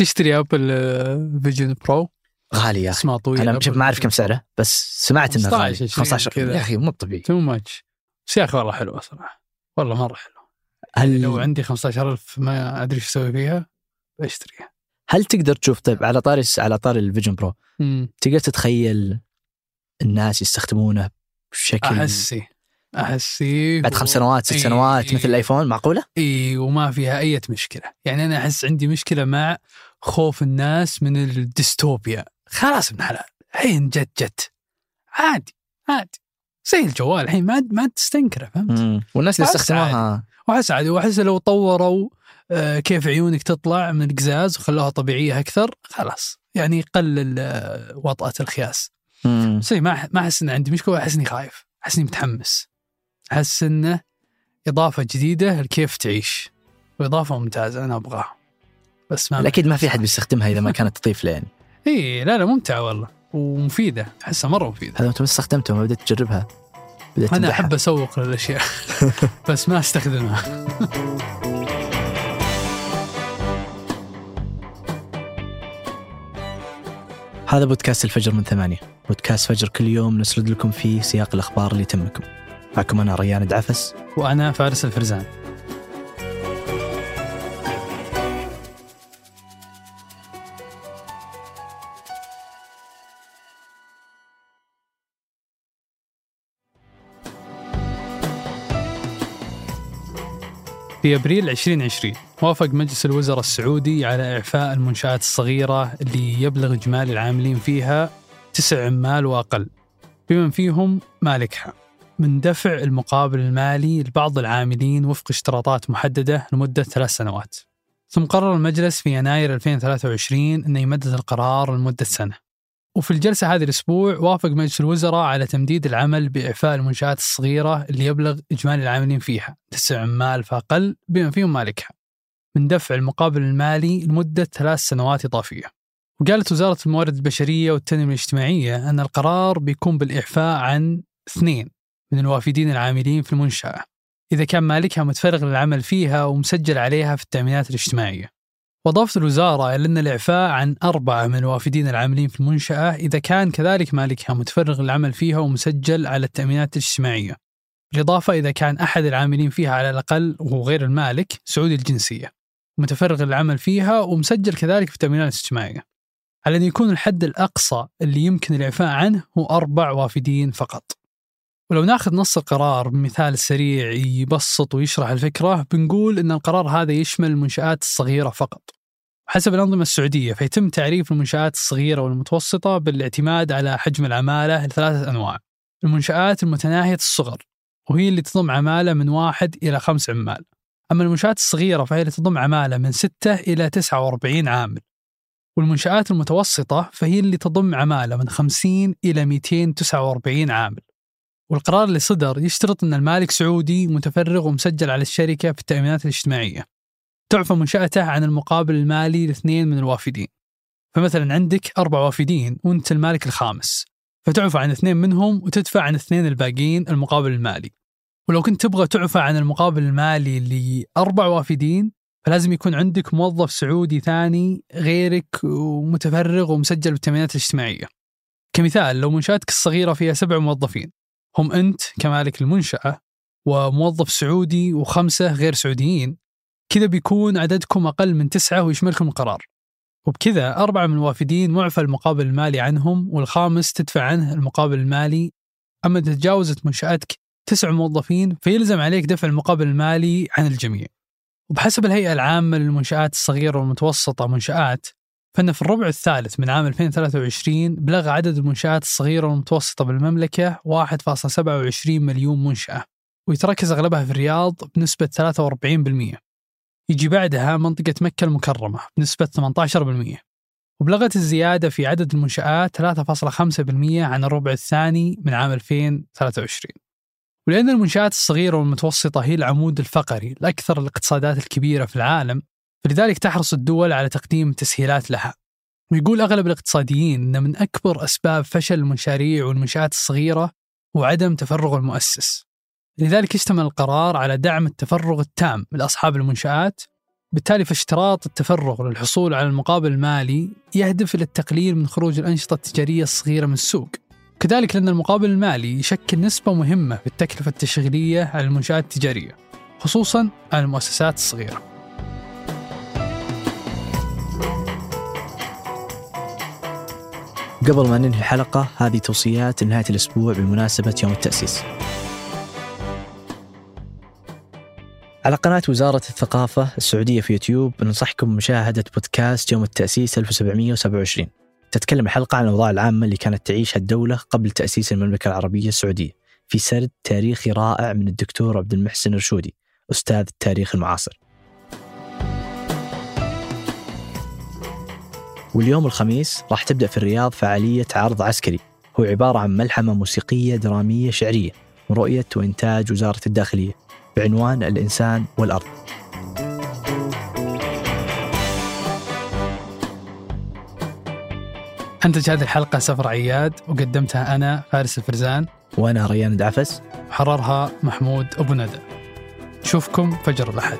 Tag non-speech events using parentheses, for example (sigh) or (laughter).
تشتري Apple Vision Pro غالي يا أخي. اسمها طويل أنا شوف ما أعرف كم سعره بس سمعت إنه 15 غالي 20 15 كذا. يا أخي مو طبيعي. too much بس يا أخي والله حلوة صراحة. والله مرة حلوة. هل لو عندي 15000 ما أدري إيش أسوي فيها بشتريها. هل تقدر تشوف طيب على طاري على طاري ال Vision Pro امم تقدر تتخيل الناس يستخدمونه بشكل أحسي. أحسي بعد خمس سنوات ست سنوات مثل إي- الآيفون معقولة؟ إي وما فيها أي مشكلة. يعني أنا أحس عندي مشكلة مع خوف الناس من الديستوبيا. خلاص ابن حلال الحين جت جت. عادي عادي زي الجوال الحين ما ما تستنكره فهمت؟ مم. والناس اللي استخدموها واحس عادي وأحس لو طوروا آه، كيف عيونك تطلع من القزاز وخلوها طبيعية أكثر خلاص. يعني يقلل آه، وطأة الخياس. بس ما ما أحس إن عندي مشكلة احس إني خايف. أحس إني متحمس. أحس إنه إضافة جديدة لكيف تعيش. وإضافة ممتازة أنا أبغاها. بس ما أكيد ما في أحد بيستخدمها إذا ما كانت تضيف له يعني إي لا لا ممتعة والله ومفيدة أحسها مرة مفيدة. هذا أنت بس استخدمته ما بدأت تجربها. بدأت أنا. أحب أسوق للأشياء (laughs) بس ما أستخدمها. (laughs) هذا بودكاست الفجر من ثمانية. بودكاست فجر كل يوم نسرد لكم فيه سياق الأخبار اللي تهمكم. معكم أنا ريان دعفس وأنا فارس الفرزان. في أبريل 2020 وافق مجلس الوزراء السعودي على إعفاء المنشآت الصغيرة اللي يبلغ اجمالي العاملين فيها تسع عمال وأقل بمن فيهم مالكها من دفع المقابل المالي لبعض العاملين وفق اشتراطات محددة لمدة ثلاث سنوات. ثم قرر المجلس في يناير 2023 إنه يمدد القرار لمدة سنة. وفي الجلسة هذه الأسبوع وافق مجلس الوزراء على تمديد العمل بإعفاء المنشآت الصغيرة اللي يبلغ إجمالي العاملين فيها تسع عمال فاقل بما فيهم مالكها. من دفع المقابل المالي لمدة ثلاث سنوات إضافية. وقالت وزارة الموارد البشرية والتنمية الاجتماعية أن القرار بيكون بالإعفاء عن اثنين من الوافدين العاملين في المنشأة إذا كان مالكها متفرغ للعمل فيها ومسجل عليها في التأمينات الاجتماعية وأضافت الوزارة إلى أن الإعفاء عن أربعة من الوافدين العاملين في المنشأة إذا كان كذلك مالكها متفرغ للعمل فيها ومسجل على التأمينات الاجتماعية. بالإضافة إذا كان أحد العاملين فيها على الأقل وهو غير المالك سعودي الجنسية. متفرغ للعمل فيها ومسجل كذلك في التأمينات الاجتماعية. على أن يكون الحد الأقصى اللي يمكن الإعفاء عنه هو أربع وافدين فقط. ولو ناخذ نص القرار بمثال سريع يبسط ويشرح الفكرة بنقول أن القرار هذا يشمل المنشآت الصغيرة فقط. حسب الأنظمة السعودية فيتم تعريف المنشآت الصغيرة والمتوسطة بالاعتماد على حجم العمالة لثلاثة أنواع. المنشآت المتناهية الصغر وهي اللي تضم عمالة من واحد إلى خمس عمال. أما المنشآت الصغيرة فهي اللي تضم عمالة من ستة إلى 49 عامل. والمنشآت المتوسطة فهي اللي تضم عمالة من 50 إلى 249 عامل. والقرار اللي صدر يشترط أن المالك سعودي متفرغ ومسجل على الشركة في التأمينات الاجتماعية. تعفى منشأته عن المقابل المالي لاثنين من الوافدين. فمثلا عندك أربع وافدين وأنت المالك الخامس. فتعفى عن اثنين منهم وتدفع عن اثنين الباقيين المقابل المالي. ولو كنت تبغى تعفى عن المقابل المالي لأربع وافدين فلازم يكون عندك موظف سعودي ثاني غيرك ومتفرغ ومسجل بالتأمينات الاجتماعية. كمثال لو منشأتك الصغيرة فيها سبع موظفين هم أنت كمالك المنشأة وموظف سعودي وخمسة غير سعوديين. كذا بيكون عددكم أقل من تسعة ويشملكم القرار وبكذا أربعة من الوافدين معفى المقابل المالي عنهم والخامس تدفع عنه المقابل المالي. أما إذا تجاوزت منشأتك تسع موظفين فيلزم عليك دفع المقابل المالي عن الجميع. وبحسب الهيئة العامة للمنشآت الصغيرة والمتوسطة منشآت فإن في الربع الثالث من عام 2023 بلغ عدد المنشآت الصغيرة والمتوسطة بالمملكة 1.27 مليون منشأة ويتركز أغلبها في الرياض بنسبة 43% يجي بعدها منطقة مكة المكرمة بنسبة 18% وبلغت الزيادة في عدد المنشآت 3.5% عن الربع الثاني من عام 2023 ولأن المنشآت الصغيرة والمتوسطة هي العمود الفقري لأكثر الاقتصادات الكبيرة في العالم فلذلك تحرص الدول على تقديم تسهيلات لها. ويقول أغلب الاقتصاديين أن من أكبر أسباب فشل المشاريع والمنشآت الصغيرة هو عدم تفرغ المؤسس. لذلك يشتمل القرار على دعم التفرغ التام لأصحاب المنشآت بالتالي فاشتراط التفرغ للحصول على المقابل المالي يهدف إلى التقليل من خروج الأنشطة التجارية الصغيرة من السوق. كذلك لأن المقابل المالي يشكل نسبة مهمة في التكلفة التشغيلية على المنشآت التجارية خصوصا على المؤسسات الصغيرة. قبل ما ننهي الحلقة هذه توصيات لنهاية الأسبوع بمناسبة يوم التأسيس. على قناة وزارة الثقافة السعودية في يوتيوب ننصحكم بمشاهدة بودكاست يوم التأسيس 1727 تتكلم الحلقة عن الأوضاع العامة اللي كانت تعيشها الدولة قبل تأسيس المملكة العربية السعودية. في سرد تاريخي رائع من الدكتور عبد المحسن الرشودي أستاذ التاريخ المعاصر. واليوم الخميس راح تبدأ في الرياض فعالية عرض عسكري. هو عبارة عن ملحمة موسيقية درامية شعرية ورؤية وإنتاج وزارة الداخلية بعنوان الإنسان والأرض. أنتج هذه الحلقة سفر عياد وقدمتها أنا فارس الفرزان. وأنا ريان دعفس وحررها محمود أبو ندى. نشوفكم فجر الأحد.